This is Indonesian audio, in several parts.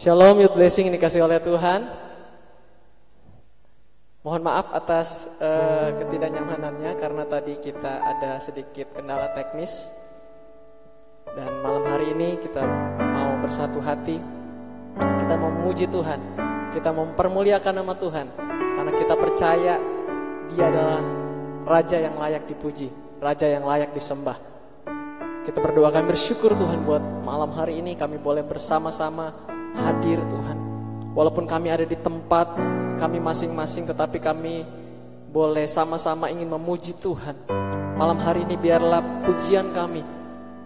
Shalom youth blessing ini dikasih oleh Tuhan. Mohon maaf atas uh, ketidaknyamanannya karena tadi kita ada sedikit kendala teknis. Dan malam hari ini kita mau bersatu hati. Kita mau memuji Tuhan. Kita mau mempermuliakan nama Tuhan karena kita percaya Dia adalah raja yang layak dipuji, raja yang layak disembah. Kita berdoa kami bersyukur Tuhan buat malam hari ini kami boleh bersama-sama hadir Tuhan. Walaupun kami ada di tempat kami masing-masing tetapi kami boleh sama-sama ingin memuji Tuhan. Malam hari ini biarlah pujian kami,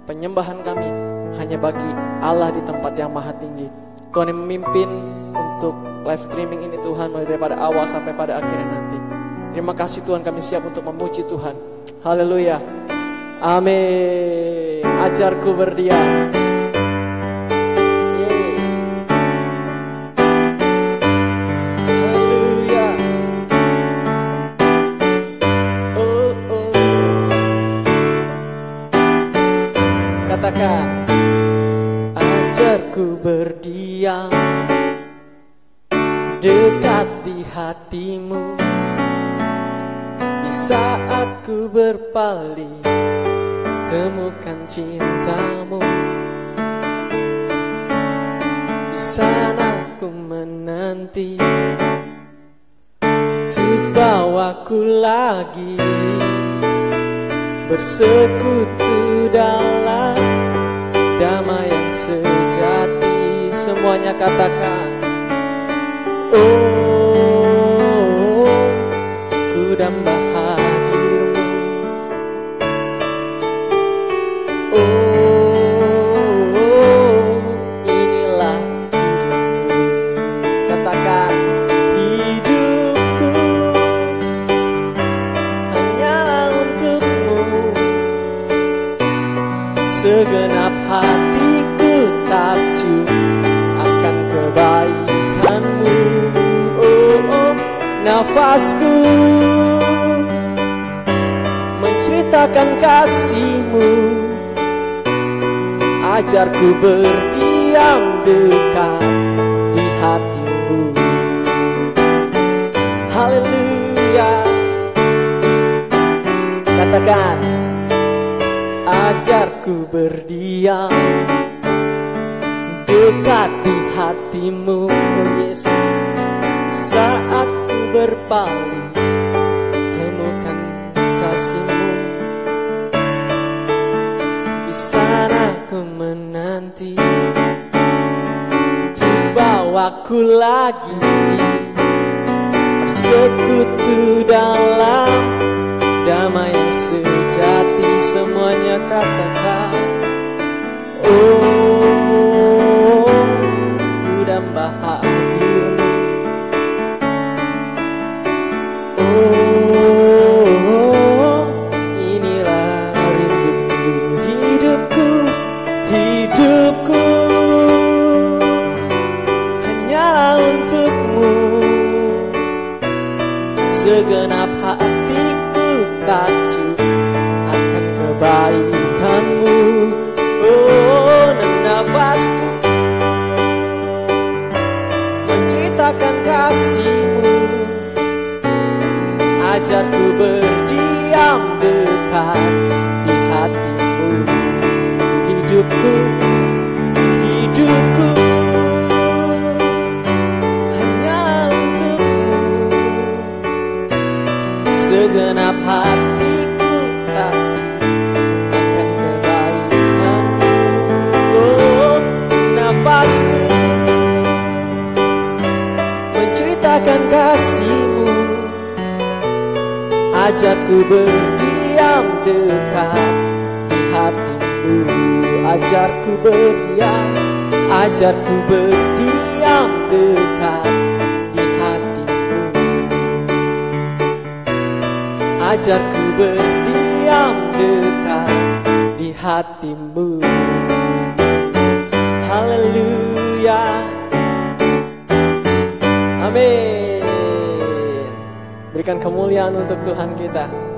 penyembahan kami hanya bagi Allah di tempat yang maha tinggi. Tuhan yang memimpin untuk live streaming ini Tuhan mulai daripada awal sampai pada akhirnya nanti. Terima kasih Tuhan kami siap untuk memuji Tuhan. Haleluya. Amin. Ajarku berdiam. Berdiam dekat di hatimu. Di saat ku berpaling temukan cintamu. Di sana ku menanti Untuk bawaku lagi. Bersekutu dalam katakan Oh ku dambah hadirmu Oh inilah hidupku. Katakan hidupku Hanyalah untukmu. Segenap hatiku nafasku. Menceritakan kasihmu. Ajarku berdiam dekat di hatimu. Haleluya. Katakan ajarku berdiam dekat di hatimu berpaling temukan kasihmu. Di sana ku menanti. Ku lagi. Bersekutu dalam damai yang sejati. Semuanya katakan segenap hatiku takjub akan kebaikanmu. Oh dan nafasku menceritakan kasihmu. Ajarku berdiam dekat di hatimu. Hidupku menceritakan kasihmu. Ajarku berdiam dekat di hatimu. Ajarku berdiam, ajarku berdiam dekat di hatimu. Ajarku berdiam dekat di hatimu. Haleluya Berikan kemuliaan untuk Tuhan kita.